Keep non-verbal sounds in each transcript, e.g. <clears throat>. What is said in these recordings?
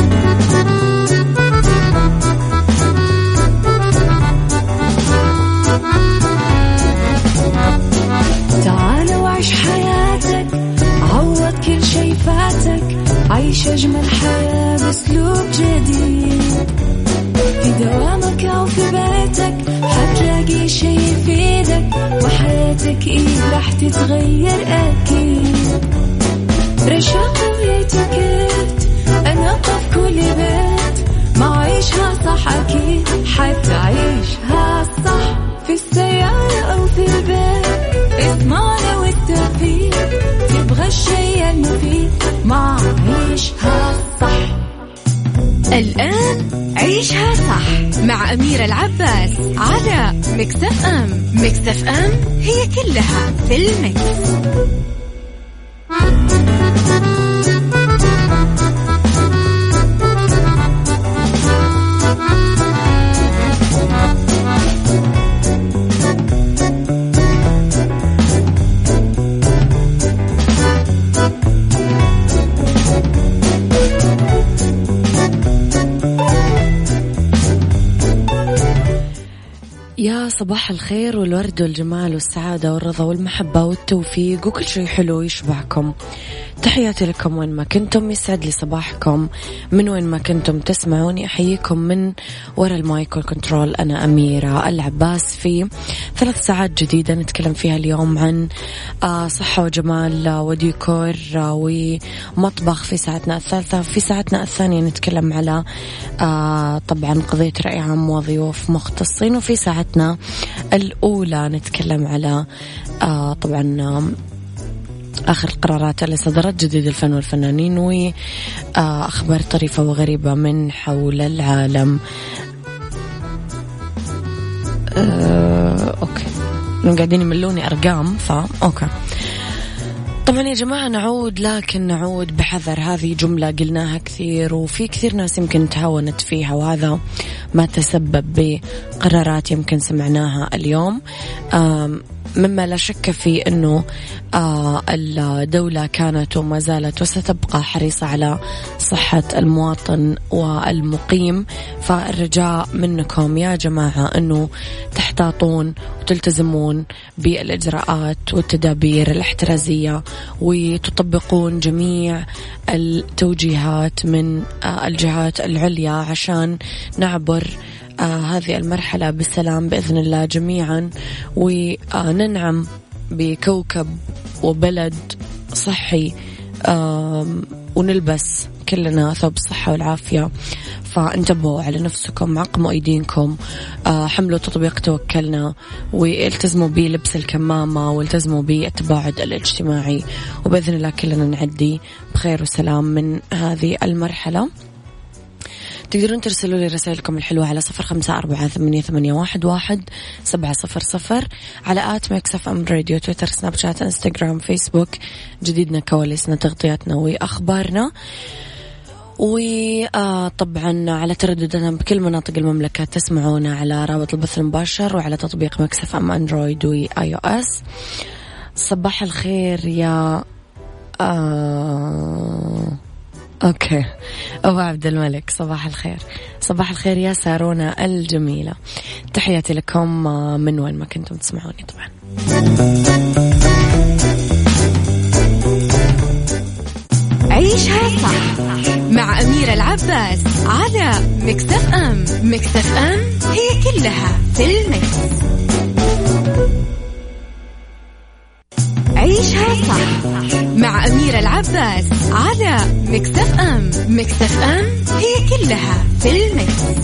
Thank you. مكتف أم هي كلها في المكس. صباح الخير والورد والجمال والسعادة والرضا والمحبة والتوفيق وكل شيء حلو يشبهكم. تحياتي لكم وين ما كنتم يسعد لي صباحكم. من وين ما كنتم تسمعوني أحييكم من وراء ال mic وال control. أنا أميرة العباس في ثلاث ساعات جديدة نتكلم فيها اليوم عن آه، صحة وجمال آه، وديكور آه، ومطبخ في ساعتنا الثالثة. في ساعتنا الثانية نتكلم على طبعا قضية رأي عام وضيوف مختصين. وفي ساعتنا الأولى نتكلم على طبعا آخر القرارات اللي صدرت جديد الفن والفنانين وأخبار طريفة وغريبة من حول العالم. أه، okay. قاعدين يملوني أرقام فا okay. طبعا يا جماعة نعود لكن نعود بحذر. هذه جملة قلناها كثير وفي كثير ناس يمكن تهاونت فيها وهذا ما تسبب بقرارات يمكن سمعناها اليوم. مما لا شك في أنه آه، الدولة كانت وما زالت وستبقى حريصة على صحة المواطن والمقيم. فالرجاء منكم يا جماعة أنه تحتاطون وتلتزمون بالإجراءات والتدابير الاحترازية وتطبقون جميع التوجيهات من آه، الجهات العليا عشان نعبر هذه المرحلة بسلام بإذن الله جميعا. وننعم بكوكب وبلد صحي آه ونلبس كلنا ثوب الصحة والعافية. فانتبهوا على نفسكم عقموا أيدينكم آه حملوا تطبيق توكلنا والتزموا بلبس الكمامة والتزموا بالتباعد الاجتماعي. وبإذن الله كلنا نعدي بخير وسلام من هذه المرحلة. تقدرون ترسلوا لي رسائلكم الحلوة على صفر خمسة أربعة ثمانية, ثمانية واحد, واحد سبعة صفر صفر على at Mix FM Radio تويتر سناب شات إنستغرام فيسبوك. جديدنا كواليسنا تغطياتنا وأخبارنا. وطبعا على ترددنا بكل مناطق المملكة تسمعونا على رابط البث المباشر وعلى تطبيق Mix FM Android و iOS. صباح الخير يا آه okay. أبو عبد الملك صباح الخير. صباح الخير يا سارونا الجميلة. تحياتي لكم آه، من وين ما كنتم تسمعوني طبعا. عيشها صح مع أميرة العباس على Mix FM. Mix FM هي كلها في ال mix. العباس على مكتف أم مكتف أم هي كلها في المكس.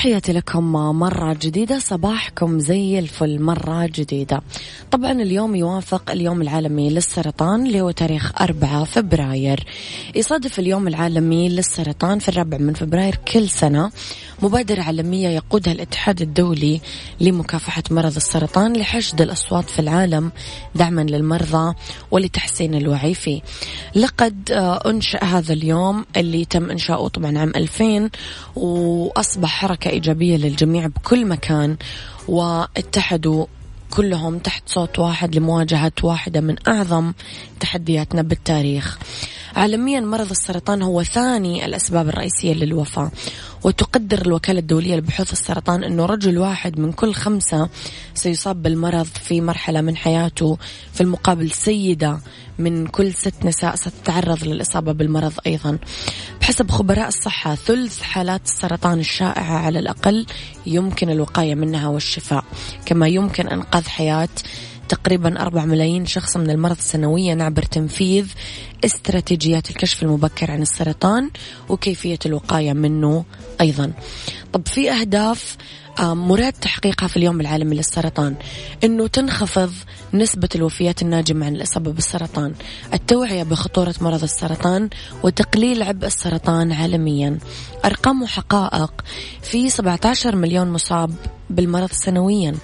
تحياتي لكم مرة جديدة صباحكم زي الفل مرة جديدة. طبعا اليوم يوافق اليوم العالمي للسرطان اللي هو تاريخ 4 فبراير. يصادف اليوم العالمي للسرطان في الرابع من فبراير كل سنة. مبادرة عالمية يقودها الاتحاد الدولي لمكافحة مرض السرطان لحشد الأصوات في العالم دعما للمرضى ولتحسين الوعي فيه. لقد آه، أنشأ هذا اليوم اللي تم إنشاؤه طبعا عام 2000 وأصبح حركة إيجابية للجميع بكل مكان واتحدوا كلهم تحت صوت واحد لمواجهة واحدة من أعظم تحدياتنا بالتاريخ. عالميا مرض السرطان هو ثاني الأسباب الرئيسية للوفاة. وتقدر الوكالة الدولية لبحوث السرطان أنه رجل واحد من كل خمسة سيصاب بالمرض في مرحلة من حياته. في المقابل سيدة من كل ست نساء ستتعرض للإصابة بالمرض أيضا. بحسب خبراء الصحة ثلث حالات السرطان الشائعة على الأقل يمكن الوقاية منها والشفاء. كما يمكن أنقاذ حياة تقريبا 4 ملايين شخص من المرض سنويا عبر تنفيذ استراتيجيات الكشف المبكر عن السرطان وكيفية الوقاية منه أيضا. طب في أهداف مراد تحقيقها في اليوم العالمي للسرطان. أنه تنخفض نسبة الوفيات الناجمة عن الإصابة بالسرطان التوعية بخطورة مرض السرطان وتقليل عبء السرطان عالميا. أرقام وحقائق في 17 مليون مصاب بالمرض سنويا.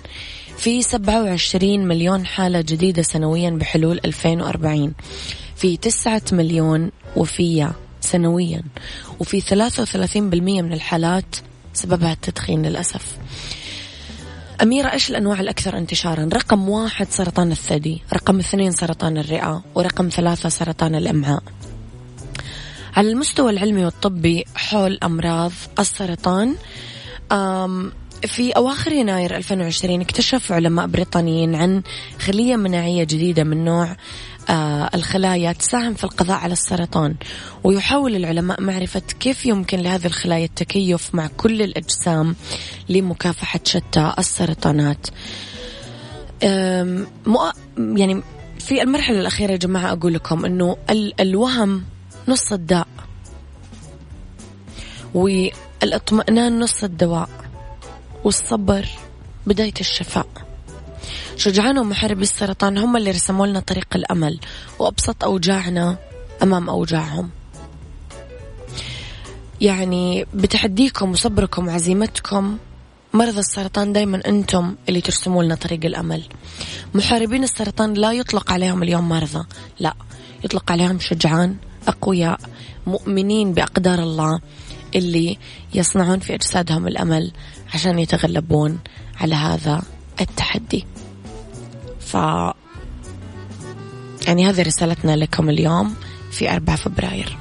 في 27 مليون حالة جديدة سنويا بحلول 2040 في 9 مليون وفية سنويا. وفي 33% من الحالات سببها التدخين للأسف. أميرة إيش الأنواع الأكثر انتشارا. رقم واحد سرطان الثدي رقم اثنين سرطان الرئة ورقم ثلاثة سرطان الأمعاء. على المستوى العلمي والطبي حول أمراض السرطان في أواخر يناير 2020 اكتشف علماء بريطانيين عن خلية مناعية جديدة من نوع آه الخلايا تساهم في القضاء على السرطان. ويحاول العلماء معرفة كيف يمكن لهذه الخلايا التكيف مع كل الأجسام لمكافحة شتى السرطانات. يعني في المرحلة الأخيرة يا جماعة أقول لكم أنه الوهم نص الداء. والإطمئنان نص الدواء. والصبر بداية الشفاء. شجعان ومحاربي السرطان هم اللي رسموا لنا طريق الأمل وأبسط أوجاعنا أمام أوجاعهم. يعني بتحديكم وصبركم وعزيمتكم مرضى السرطان دايما أنتم اللي ترسموا لنا طريق الأمل. محاربين السرطان لا يطلق عليهم اليوم مرضى لا. يطلق عليهم شجعان أقوياء مؤمنين بأقدار الله. اللي يصنعون في أجسادهم الأمل عشان يتغلبون على هذا التحدي. ف يعني هذه رسالتنا لكم اليوم في 4 فبراير.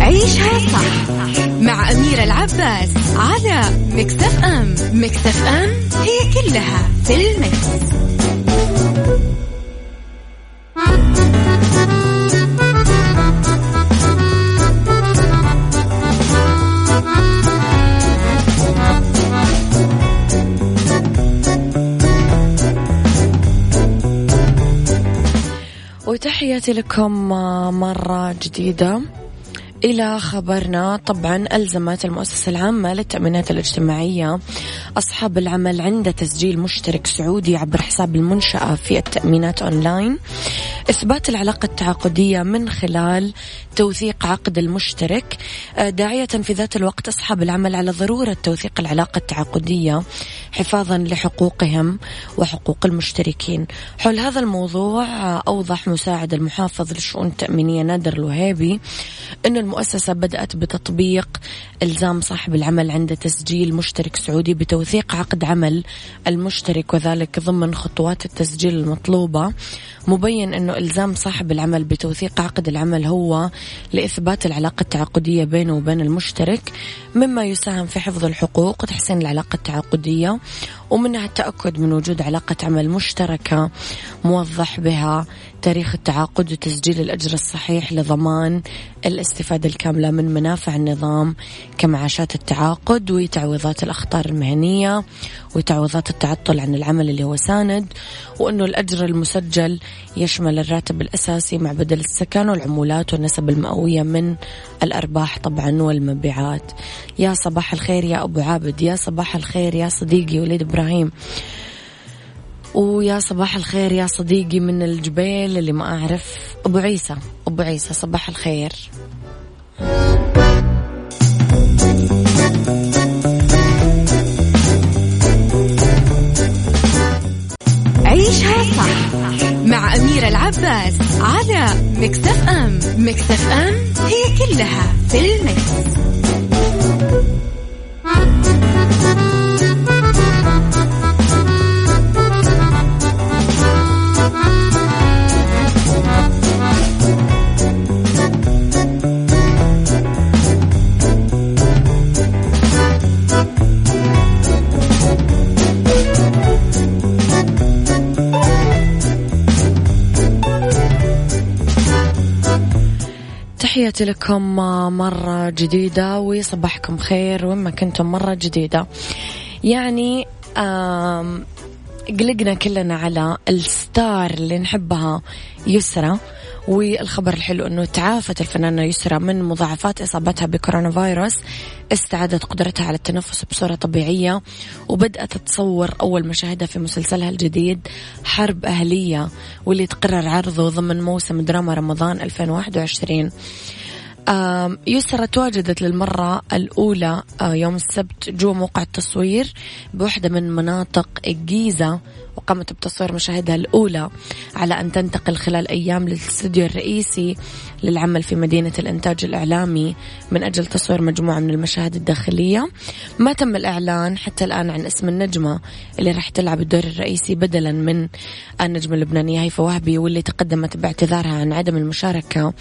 عيشها صح. مع أميرة العباس على مكتف أم مكتف أم هي كلها في المكس. وتحياتي لكم مرة جديدة إلى خبرنا. طبعا ألزمت المؤسسة العامة للتأمينات الاجتماعية أصحاب العمل عند تسجيل مشترك سعودي عبر حساب المنشأة في التأمينات أونلاين. إثبات العلاقة التعاقدية من خلال توثيق عقد المشترك آه، داعية في ذات الوقت أصحاب العمل على ضرورة توثيق العلاقة التعاقدية حفاظا لحقوقهم وحقوق المشتركين. حول هذا الموضوع آه، أوضح مساعد المحافظ للشؤون التأمينية نادر الوهيبي أن المؤسسة بدأت بتطبيق إلزام صاحب العمل عند تسجيل مشترك سعودي بتوثيق عقد عمل المشترك وذلك ضمن خطوات التسجيل المطلوبة. مبين أنه إلزام صاحب العمل بتوثيق عقد العمل هو لإثبات العلاقة التعاقدية بينه وبين المشترك مما يساهم في حفظ الحقوق وتحسين العلاقة التعاقدية ومنها التأكد من وجود علاقة عمل مشتركة موضح بها تاريخ التعاقد وتسجيل الأجر الصحيح لضمان الاستفادة الكاملة من منافع النظام كمعاشات التعاقد وتعويضات الأخطار المهنية وتعويضات التعطل عن العمل اللي هو ساند وأنه الأجر المسجل يشمل الراتب الأساسي مع بدل السكن والعمولات والنسب المئوية من الأرباح طبعا والمبيعات. يا صباح الخير يا أبو عابد يا صباح الخير يا صديقي وليد إبراهيم. ويا صباح الخير يا صديقي من الجبيل اللي ما أعرف. أبو عيسى أبو عيسى صباح الخير. عيشها صح مع أمير أميرة العباس على مكتف أم. مكتف أم هي كلها في المكس. تحياتي لكم مرة جديدة وصباحكم خير وين ما كنتم مرة جديدة. يعني قلقنا كلنا على الستار اللي نحبها يسرى والخبر الحلو إنه تعافت الفنانة يسرى من مضاعفات إصابتها بكورونا فيروس استعادت قدرتها على التنفس بصورة طبيعية وبدأت تصور أول مشاهدها في مسلسلها الجديد حرب أهلية واللي تقرر عرضه ضمن موسم دراما رمضان 2021 يسرى تواجدت للمرة الأولى آه، يوم السبت جوا موقع التصوير بوحدة من مناطق الجيزة. وقامت بتصوير مشاهدها الأولى على أن تنتقل خلال أيام للاستوديو الرئيسي للعمل في مدينة الإنتاج الإعلامي من أجل تصوير مجموعة من المشاهد الداخلية. ما تم الإعلان حتى الآن عن اسم النجمة اللي راح تلعب الدور الرئيسي بدلا من النجمة اللبنانية هيفا وهبي واللي تقدمت باعتذارها عن عدم المشاركة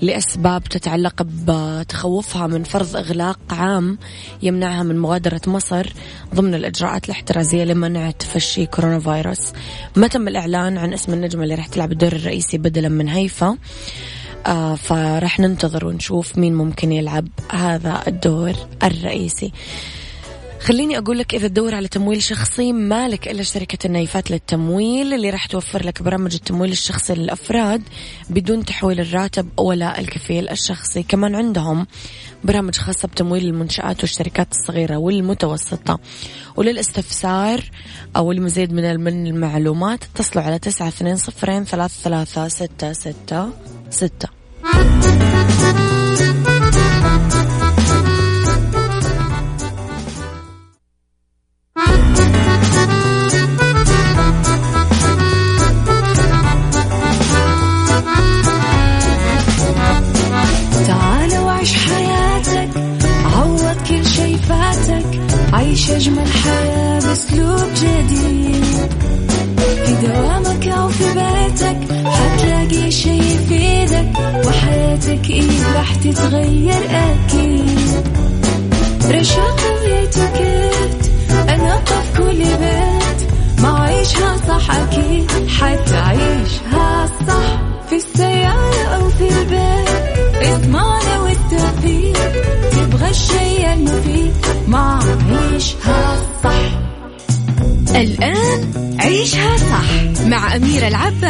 لأسباب تتعلق بتخوفها من فرض إغلاق عام يمنعها من مغادرة مصر ضمن الإجراءات الاحترازية لمنع تفشي كورونا فيروس. ما تم الإعلان عن اسم النجمة اللي راح تلعب الدور الرئيسي بدلا من هيفا. آه فراح ننتظر ونشوف مين ممكن يلعب هذا الدور الرئيسي. خليني أقول لك إذا تدور على تمويل شخصي مالك إلا شركة النايفات للتمويل اللي راح توفر لك برامج التمويل الشخصي للأفراد بدون تحويل الراتب ولا الكفيل الشخصي. كمان عندهم برامج خاصة بتمويل المنشآت والشركات الصغيرة والمتوسطة. وللاستفسار أو المزيد من من المعلومات اتصلوا على تسعة اثنين صفرين ثلاثة ثلاثة ستة ستة ستة.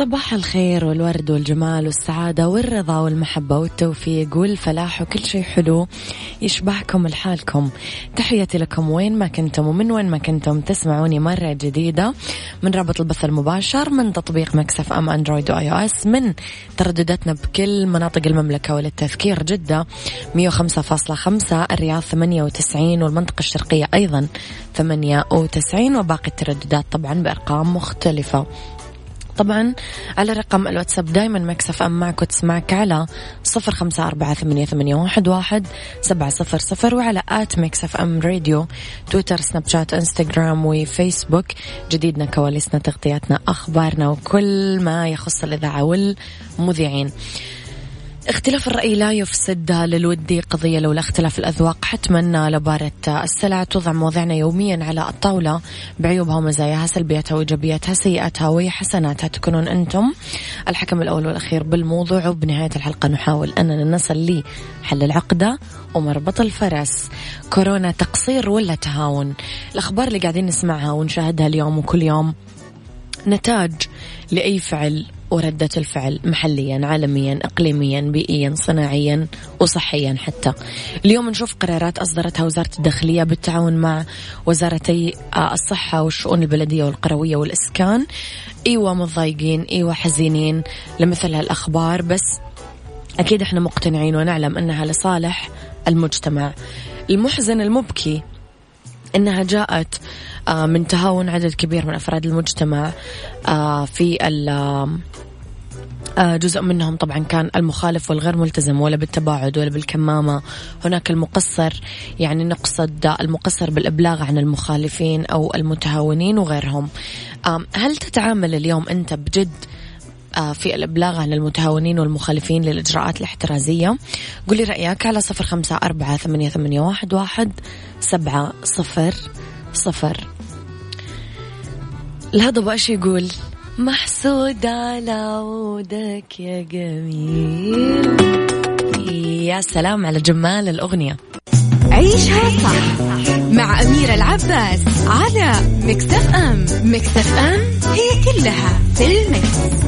صباح الخير والورد والجمال والسعادة والرضا والمحبة والتوفيق والفلاح وكل شيء حلو يشبهكم لحالكم. تحياتي لكم وين ما كنتم ومن وين ما كنتم تسمعوني مرة جديدة من رابط البث المباشر من تطبيق Mix FM Android و iOS من تردداتنا بكل مناطق المملكة وللتذكير جدة 105.5 الرياض 98 والمنطقة الشرقية أيضا 98 وباقي الترددات طبعا بأرقام مختلفة. طبعا على رقم الواتساب دايما Mix FM معك وتسمعك على صفر خمسة أربعة ثمانية, ثمانية واحد, واحد سبعة صفر صفر وعلى at Mix FM Radio تويتر سناب شات انستغرام وفيسبوك. جديدنا كواليسنا تغطياتنا أخبارنا وكل ما يخص الإذاعة والمذيعين. اختلاف الرأي لا يفسد للودي قضية لولا اختلاف الأذواق. حتما لبارة السلع توضع مواضيعنا يوميا على الطاولة. بعيوبها ومزاياها سلبياتها وإيجابياتها سيئاتها وحسناتها تكونون أنتم الحكم الأول والأخير بالموضوع. وبنهاية الحلقة نحاول أننا نصل لحل العقدة ومربط الفرس. كورونا تقصير ولا تهاون؟ الأخبار اللي قاعدين نسمعها ونشاهدها اليوم وكل يوم نتاج لأي فعل وردة الفعل محليا عالميا إقليميا بيئيا صناعيا وصحيا حتى. اليوم نشوف قرارات أصدرتها وزارة الداخلية بالتعاون مع وزارتي الصحة والشؤون البلدية والقروية والإسكان. أيوه متضايقين أيوه حزينين لمثل هالأخبار بس أكيد إحنا مقتنعين ونعلم أنها لصالح المجتمع. المحزن المبكي أنها جاءت آه، من تهاون عدد كبير من أفراد المجتمع آه، في جزء منهم طبعا كان المخالف والغير ملتزم ولا بالتباعد ولا بالكمامة. هناك المقصر يعني نقصد المقصر بالإبلاغ عن المخالفين أو المتهاونين وغيرهم. هل تتعامل اليوم أنت بجد آه، في الإبلاغ عن المتهاونين والمخالفين للإجراءات الاحترازية؟ قولي رأيك على صفر خمسة أربعة ثمانية, ثمانية واحد, واحد سبعة صفر صفر. الهضبة إيش يقول محسود على عودك يا جميل. يا سلام على جمال الأغنية. عيشها صح مع أميرة العباس على مكتف أم مكتف أم هي كلها في المكس.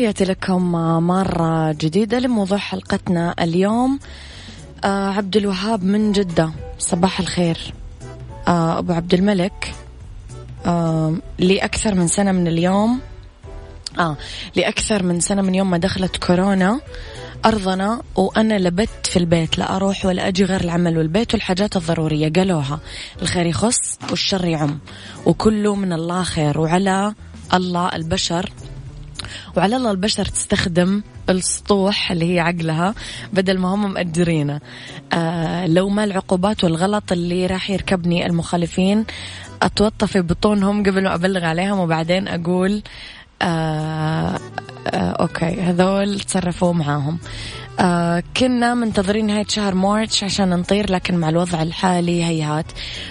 تحياتي لكم مرة جديدة لموضوع حلقتنا اليوم. آه عبد الوهاب من جدة. صباح الخير. آه أبو عبد الملك. آه لأكثر من سنة من اليوم. آه لأكثر من سنة من يوم ما دخلت كورونا. أرضنا وأنا لبت في البيت لا أروح ولا أجي غير العمل والبيت والحاجات الضرورية. قالوها الخير يخص والشر يعم. وكله من الله خير. وعلى الله البشر. وعلى الله البشر تستخدم السطوح اللي هي عقلها بدل ما هم مقدرينه. آه لو ما العقوبات والغلط اللي راح يركبني المخالفين أتوطى في بطونهم قبل ما أبلغ عليهم وبعدين أقول آه آه أوكي. هذول تصرفوا معاهم. آه كنا منتظرين نهاية شهر مارتش عشان نطير لكن مع الوضع الحالي هيهات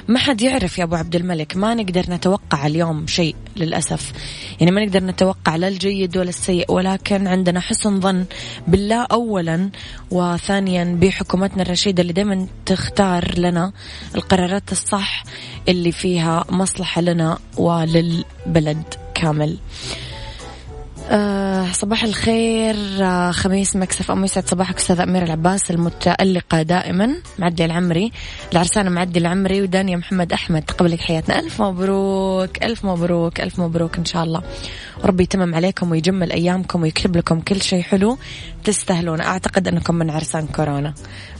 ما حد يعرف يا أبو عبد الملك. ما نقدر نتوقع اليوم شيء للأسف. يعني ما نقدر نتوقع لا الجيد ولا السيء ولكن عندنا حسن ظن بالله أولا وثانيا بحكومتنا الرشيدة اللي دائما تختار لنا القرارات الصح اللي فيها مصلحة لنا وللبلد كامل. آه صباح الخير آه خميس مكسف أم يسعد صباحك أستاذ أمير العباس المتألقة دائما معدي العمري العرسانة معدي العمري ودانيا محمد أحمد تقبلك حياتنا. ألف مبروك ألف مبروك ألف مبروك إن شاء الله. ربي يتمم عليكم ويجمل أيامكم ويكتب لكم كل شيء حلو تستاهلون. أعتقد أنكم من عرسان كورونا.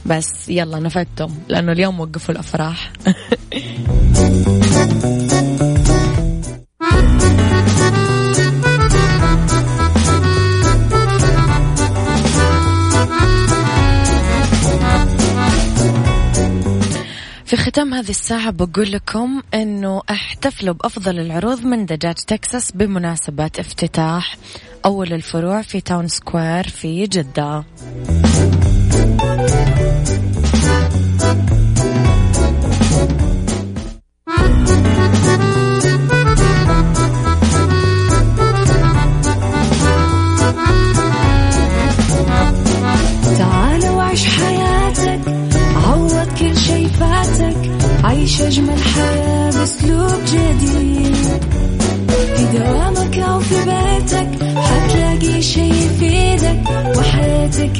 بس يلا نفدتم لأنه اليوم وقفوا الأفراح. <laughs> في ختام هذه الساعة بقول لكم أنه أحتفلوا بأفضل العروض من دجاج تكساس بمناسبة افتتاح أول الفروع في Town Square في جدة.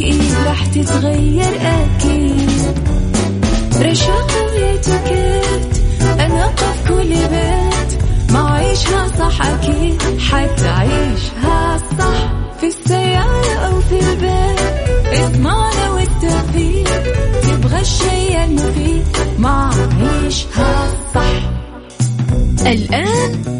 إيه راح تتغير أكيد. رشاق ويتوكيت أنا في كل بيت. ما عيشها صح أكيد حتعيشها صح. في السيارة أو في البيت إضمعنا والتوفيق. تبغى الشيء المفيد ما عيشها صح. الآن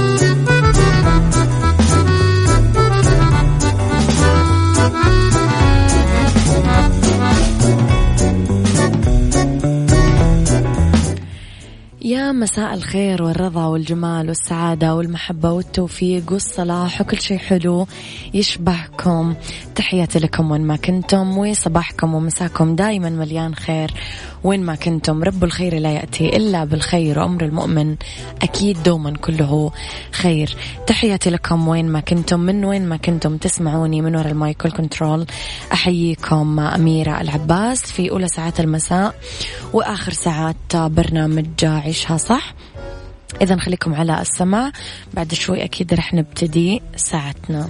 مساء الخير والرضا والجمال والسعادة والمحبة والتوفيق والصلاح وكل شيء حلو يشبهكم. تحياتي لكم وين ما كنتم وصباحكم ومساكم دايما مليان خير. وين ما كنتم رب الخير لا يأتي إلا بالخير وأمر المؤمن أكيد دوما كله خير. تحياتي لكم وين ما كنتم من وين ما كنتم تسمعوني من وراء ال mic وال control. أحييكم أميرة العباس في أولى ساعات المساء وآخر ساعات برنامج عيشها صح. إذا خليكم على السماع بعد شوي أكيد رح نبتدي ساعتنا.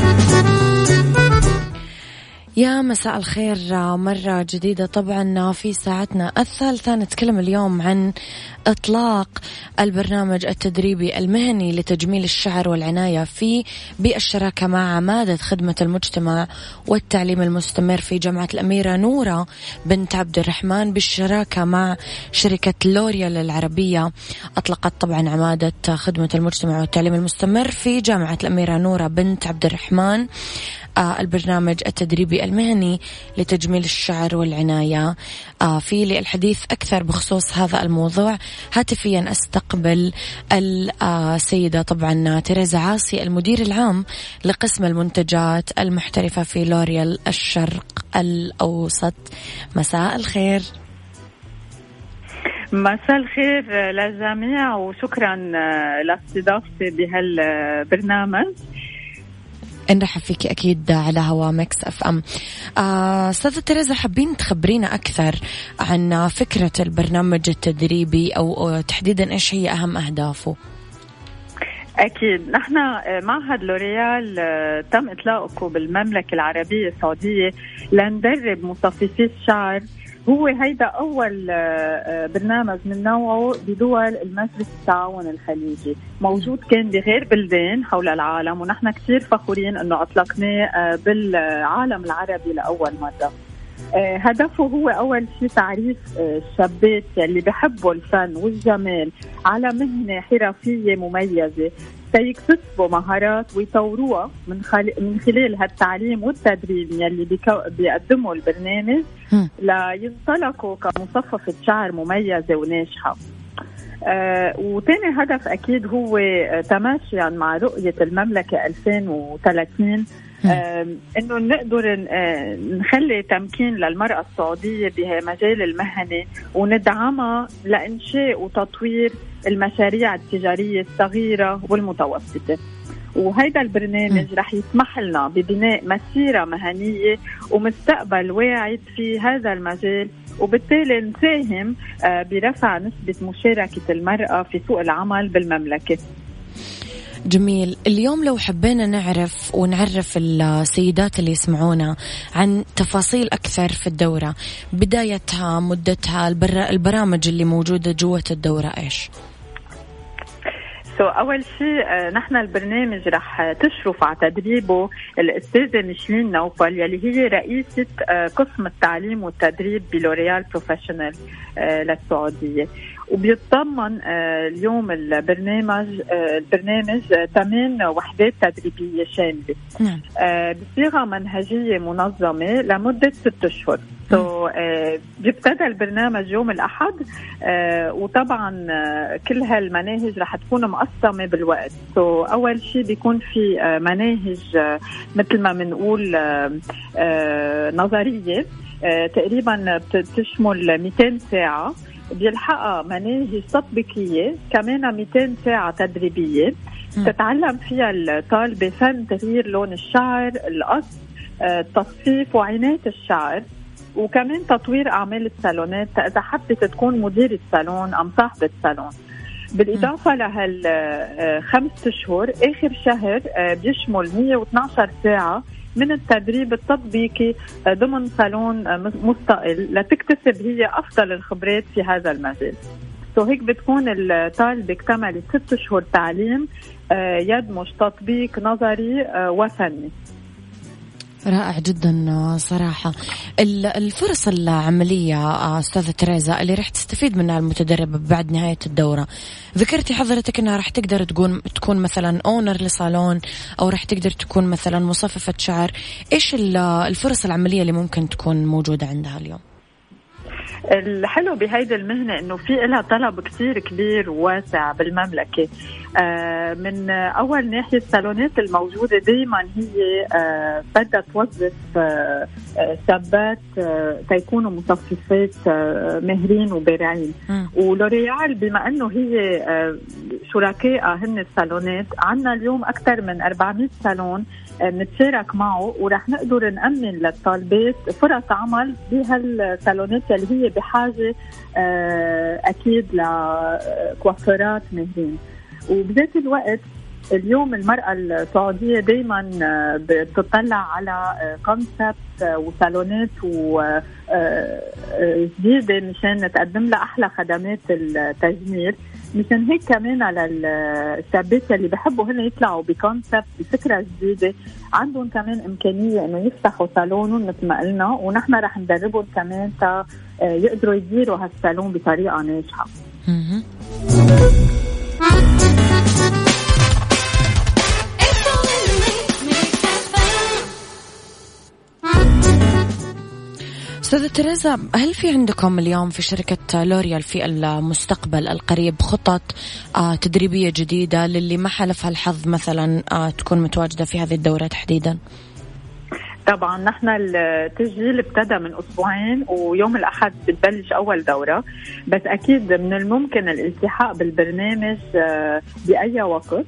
يا مساء الخير مرة جديدة طبعا في ساعتنا الثالثة. نتكلم اليوم عن إطلاق البرنامج التدريبي المهني لتجميل الشعر والعناية في بالشراكة مع عمادة خدمة المجتمع والتعليم المستمر في جامعة الأميرة نورة بنت عبد الرحمن بالشراكة مع شركة لوريال العربية أطلقت طبعا عمادة خدمة المجتمع والتعليم المستمر في جامعة الأميرة نورة بنت عبد الرحمن. البرنامج التدريبي المهني لتجميل الشعر والعناية. آه، في للحديث أكثر بخصوص هذا الموضوع. هاتفيا أستقبل السيدة طبعا تيريزا عاصي المدير العام لقسم المنتجات المحترفة في لوريال الشرق الأوسط. مساء الخير. مساء الخير للجميع وشكرا لأستضافتي بهالبرنامج. نرحب فيك أكيد على هوا Mix FM. آه، أستاذة تريزا حابين تخبرينا أكثر عن فكرة البرنامج التدريبي أو تحديدا إيش هي أهم أهدافه؟ أكيد. نحن معهد لوريال آه، تم إطلاقه بالمملكة العربية السعودية لندرب مصففي الشعر هو هيدا أول آه، آه، برنامج من نوعه بدول المجلس التعاون الخليجي. موجود كان بغير بلدان حول العالم ونحن كثير فخورين أنه أطلقناه آه، بالعالم العربي لأول مرة. هدفه هو أول شيء تعريف الشابات اللي بحبوا الفن والجمال على مهنة حرفية مميزة. تيكتسبوا مهارات ويطوروها من خل... من خلال هالتعليم والتدريب يلي بيكو... بيقدمه البرنامج لينطلقوا كمصففة شعر مميزة وناجحة. آه وتاني هدف أكيد هو تماشيا مع رؤية المملكة 2030 آه إنه نقدر آه نخلي تمكين للمرأة السعودية بمجال المهني وندعمها لإنشاء وتطوير المشاريع التجارية الصغيرة والمتوسطة. وهيدا البرنامج رح يسمح لنا ببناء مسيرة مهنية ومستقبل واعد في هذا المجال وبالتالي نساهم آه، برفع نسبة مشاركة المرأة في سوق العمل بالمملكة. جميل. اليوم لو حبينا نعرف ونعرف السيدات اللي يسمعونا عن تفاصيل أكثر في الدورة بدايتها مدتها البرامج اللي موجودة جوة الدورة إيش؟ so أول شيء آه، نحن البرنامج رح تشرف على تدريبه الأستاذة ميشلين نوفل يلي هي رئيسة آه، قسم التعليم والتدريب ب L'Oréal Professionnel آه، للسعودية. وبيتضمن اليوم البرنامج البرنامج ثمان وحدات تدريبية شاملة. نعم. بصيغة منهجية منظمة لمدة ست أشهر. so uh, بيبتدى البرنامج يوم الأحد uh, وطبعا uh, كل هالمناهج رح تكون مقسمة بالوقت. so أول شيء بيكون في مناهج مثل ما بنقول نظرية تقريبا بتشمل 200 ساعة. بيلحقها مناهج تطبيقية كمان 200 ساعة تدريبية. تتعلم فيها الطالبة فن تغيير لون الشعر القص التصفيف وعنايه الشعر. وكمان تطوير أعمال الصالونات إذا حبت تكون مديره صالون أم صاحبه صالون بالإضافة لهالخمس أشهر آخر شهر آه، بيشمل 112 ساعة من التدريب التطبيقي آه، ضمن صالون آه، مستقل لتكتسب هي أفضل الخبرات في هذا المجال. سو هيك بتكون الطالبة اكتملت ست شهور تعليم يدمج تطبيق نظري وفني. رائع جدا صراحة. الفرص العملية أستاذة تريزا اللي راح تستفيد منها المتدربة بعد نهاية الدورة. ذكرتي حضرتك أنها راح تقدر تكون تكون مثلا أونر لصالون أو راح تقدر تكون مثلا مصففة شعر. إيش الفرص العملية اللي ممكن تكون موجودة عندها اليوم؟ الحلو بهيدي المهنة إنه في لها طلب كثير كبير وواسع بالمملكة. من أول ناحية الصالونات الموجودة دائما هي آه، بدها توظف آه، شابات تيكونوا مصففات ماهرين وبارعين. ولوريال بما إنه هي شركائها هن الصالونات عندنا اليوم أكثر من 400 صالون نتشارك معه ورح نقدر نأمن للطالبات فرص عمل بهالصالونات اللي هي بحاجة آه، أكيد لكوافيرات مهرين وبذات الوقت اليوم المرأة السعودية دائما آه، بتطلع على كونسبت آه، وصالونات جديدة مشان نتقدم لها أحلى خدمات التجميل. مشان هيك كمان على الشابات اللي بحبوا هن يطلعوا بكونسبت بفكرة جديدة. عندهم كمان إمكانية إنه يفتحوا صالونهم مثل ما قلنا ونحن رح ندربهم كمان تا آه، يقدروا يديروا هالصالون بطريقة ناجحة. أستاذة تريزا هل في عندكم اليوم في شركة لوريال في المستقبل القريب خطط آه، تدريبية جديدة للي ما حلفها الحظ مثلا آه، تكون متواجدة في هذه الدورة تحديدا؟ طبعا نحن التسجيل ابتدى من أسبوعين ويوم الأحد بتبلش أول دورة بس أكيد من الممكن الالتحاق بالبرنامج آه، بأي وقت.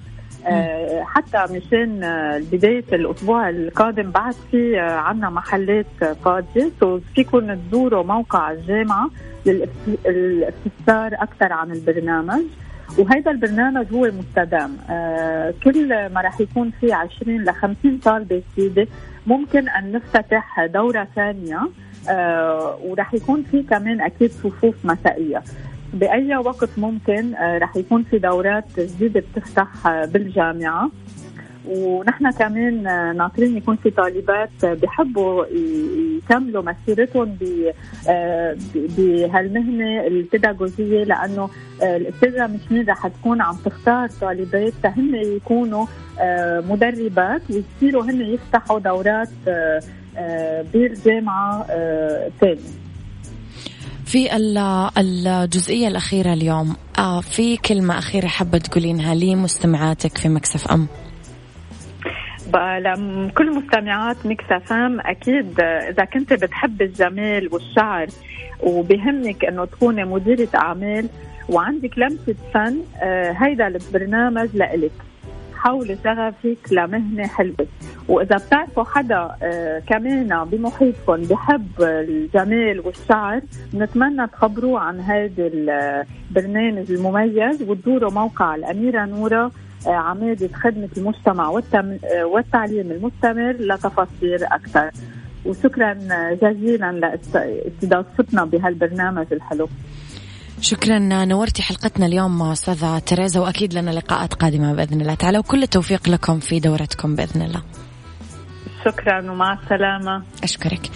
آه، حتى مشان آه، بداية الأسبوع القادم بعد في عنا محلات فاضية. فيكم تزوروا موقع الجامعة للاستفسار أكثر عن البرنامج. وهذا البرنامج هو مستدام. كل ما راح يكون في 20 ل 50 طالبة جديدة ممكن أن نفتتح دورة ثانية آه وراح يكون في كمان أكيد صفوف مسائية. بأي وقت ممكن آه، رح يكون في دورات جديدة بتفتح بالجامعة. ونحن كمان ناطرين يكون في طالبات بحبوا يكملوا مسيرتهم بهالمهنة البيداغوجيه لأنه الأستاذة مشمين رح تكون عم تختار طالبات هن يكونوا مدربات ويصيروا هن يفتحوا دورات بالجامعة ثانية. في الجزئية الأخيرة اليوم آه في كلمة أخيرة حابة تقولينها لي مستمعاتك في مكسف أم؟ لكل مستمعات Mix FM أكيد إذا كنت بتحب الجمال والشعر وبهمك إنه تكوني مديرة أعمال وعندك لمسة فن آه، هيدا البرنامج لإلك. حول شغفك لمهنة حلوة. وإذا بتعرفوا حدا آه كمان بمحيطكم بحب الجمال والشعر نتمنى تخبروه عن هذا البرنامج المميز وتزوروا موقع الأميرة نورة عمادة خدمة المجتمع آه والتعليم المستمر لتفاصيل أكثر. وشكرا جزيلا لإستضافتنا بهالبرنامج الحلو. شكرا نورتي حلقتنا اليوم أستاذة تريزا وأكيد لنا لقاءات قادمة بإذن الله تعالى. وكل التوفيق لكم في دورتكم بإذن الله. شكرا ومع السلامة. أشكرك.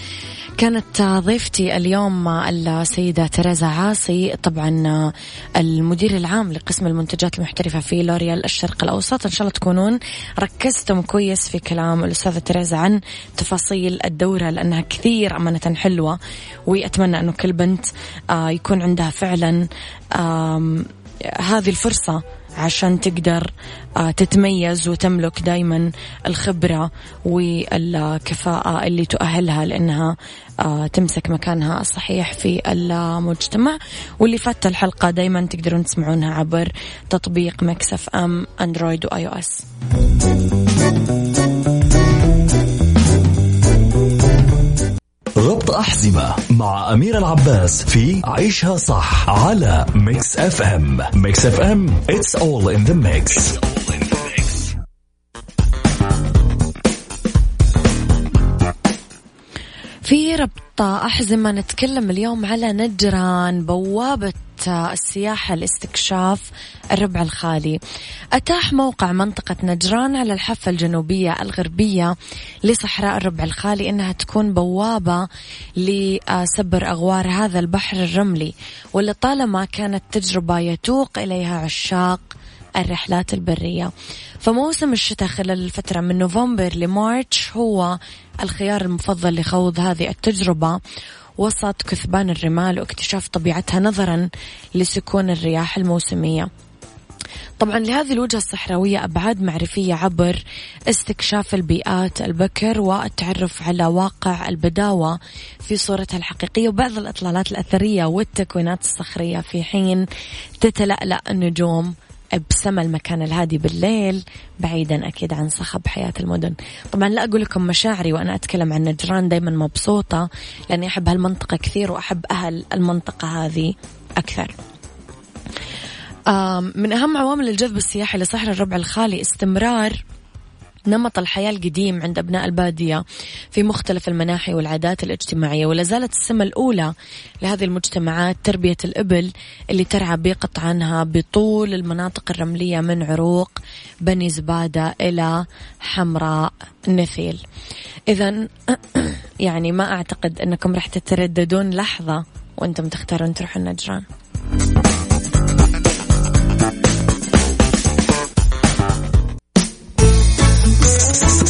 كانت ضيفتي اليوم السيدة تريزا عاصي طبعا المدير العام لقسم المنتجات المحترفة في لوريال الشرق الأوسط. إن شاء الله تكونون ركزتم كويس في كلام الأستاذة تريزا عن تفاصيل الدورة لأنها كثير أمانة حلوة وأتمنى أنه كل بنت آه، يكون عندها فعلا هذه الفرصة عشان تقدر آه، تتميز وتملك دايما الخبرة والكفاءة اللي تؤهلها لأنها آه، تمسك مكانها الصحيح في المجتمع. واللي فات الحلقة دايما تقدرون تسمعونها عبر تطبيق Mix FM Android و iOS ربط أحزمة مع أميرة العباس في عيشها صح على Mix FM Mix FM it's all in the mix. في ربط أحزمة نتكلم اليوم على نجران بوابة السياحة لاستكشاف الربع الخالي. أتاح موقع منطقة نجران على الحافة الجنوبية الغربية لصحراء الربع الخالي أنها تكون بوابة لسبر أغوار هذا البحر الرملي. واللي طالما كانت تجربة يتوق إليها عشاق الرحلات البرية. فموسم الشتاء خلال الفترة من نوفمبر لمارتش هو الخيار المفضل لخوض هذه التجربة. وسط كثبان الرمال واكتشاف طبيعتها نظرا لسكون الرياح الموسمية. طبعا لهذه الوجهة الصحراوية أبعاد معرفية عبر استكشاف البيئات البكر والتعرف على واقع البداوة في صورتها الحقيقية وبعض الإطلالات الأثرية والتكوينات الصخرية في حين تتلألأ النجوم. بسما المكان الهادي بالليل بعيدا أكيد عن صخب حياة المدن. طبعا لا أقول لكم مشاعري وأنا أتكلم عن نجران دايما مبسوطة لأني أحب هالمنطقة كثير وأحب أهل المنطقة هذه أكثر. من أهم عوامل الجذب السياحي لصحراء الربع الخالي استمرار نمط الحياة القديم عند أبناء البادية في مختلف المناحي والعادات الاجتماعية ولا زالت السمة الأولى لهذه المجتمعات تربية الإبل اللي ترعى بقطعنها بطول المناطق الرملية من عروق بني زبادة إلى حمراء نثيل إذا <clears throat> يعني ما أعتقد أنكم راح تترددون لحظة وأنتم تختارون تروحوا النجران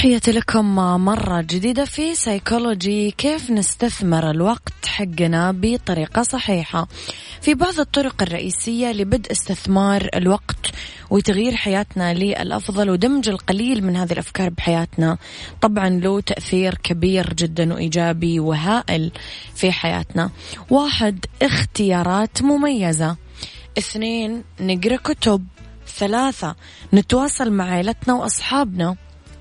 تحياتي لكم مرة جديدة في سيكولوجي كيف نستثمر الوقت حقنا بطريقة صحيحة؟ في بعض الطرق الرئيسية لبدء استثمار الوقت وتغيير حياتنا للأفضل ودمج القليل من هذه الأفكار بحياتنا. طبعا له تأثير كبير جدا وإيجابي وهائل في حياتنا. واحد اختيارات مميزة. اثنين نقرأ كتب. ثلاثة نتواصل مع عائلتنا وأصحابنا.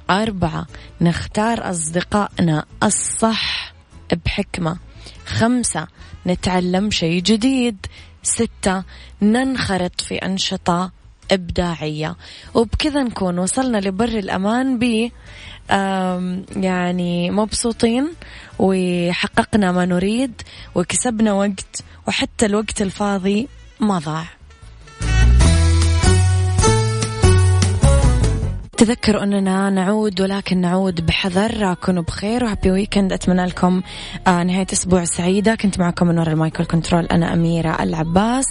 أربعة. نختار أصدقائنا الصح بحكمة. خمسة نتعلم شيء جديد. ستة ننخرط في أنشطة إبداعية. وبكذا نكون وصلنا لبر الأمان ب يعني مبسوطين وحققنا ما نريد وكسبنا وقت وحتى الوقت الفاضي ما ضاع. تذكروا أننا نعود ولكن نعود بحذر. كونوا بخير و happy weekend أتمنى لكم آه، نهاية أسبوع سعيدة. كنت معكم من وراء ال mic وال control أنا أميرة العباس.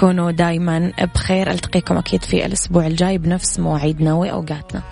كونوا دايما بخير. ألتقيكم أكيد في الأسبوع الجاي بنفس مواعيدنا وأوقاتنا